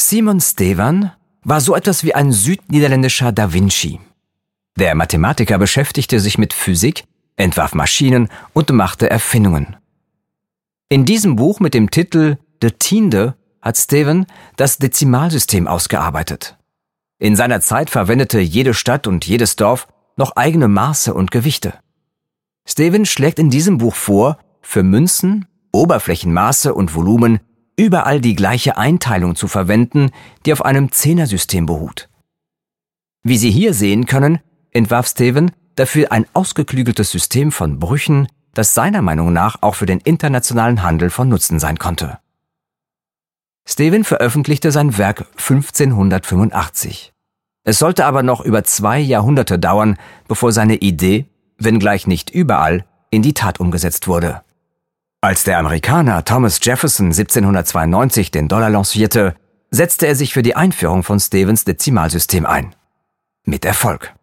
Simon Stevan war so etwas wie ein südniederländischer Da Vinci. Der Mathematiker beschäftigte sich mit Physik, entwarf Maschinen und machte Erfindungen. In diesem Buch mit dem Titel De Tiende hat Steven das Dezimalsystem ausgearbeitet. In seiner Zeit verwendete jede Stadt und jedes Dorf noch eigene Maße und Gewichte. Steven schlägt in diesem Buch vor, für Münzen, Oberflächenmaße und Volumen überall die gleiche Einteilung zu verwenden, die auf einem Zehnersystem beruht. Wie Sie hier sehen können, entwarf Steven dafür ein ausgeklügeltes System von Brüchen, das seiner Meinung nach auch für den internationalen Handel von Nutzen sein konnte. Steven veröffentlichte sein Werk 1585. Es sollte aber noch über zwei Jahrhunderte dauern, bevor seine Idee, wenngleich nicht überall, in die Tat umgesetzt wurde. Als der Amerikaner Thomas Jefferson 1792 den Dollar lancierte, setzte er sich für die Einführung von Stevens Dezimalsystem ein. Mit Erfolg.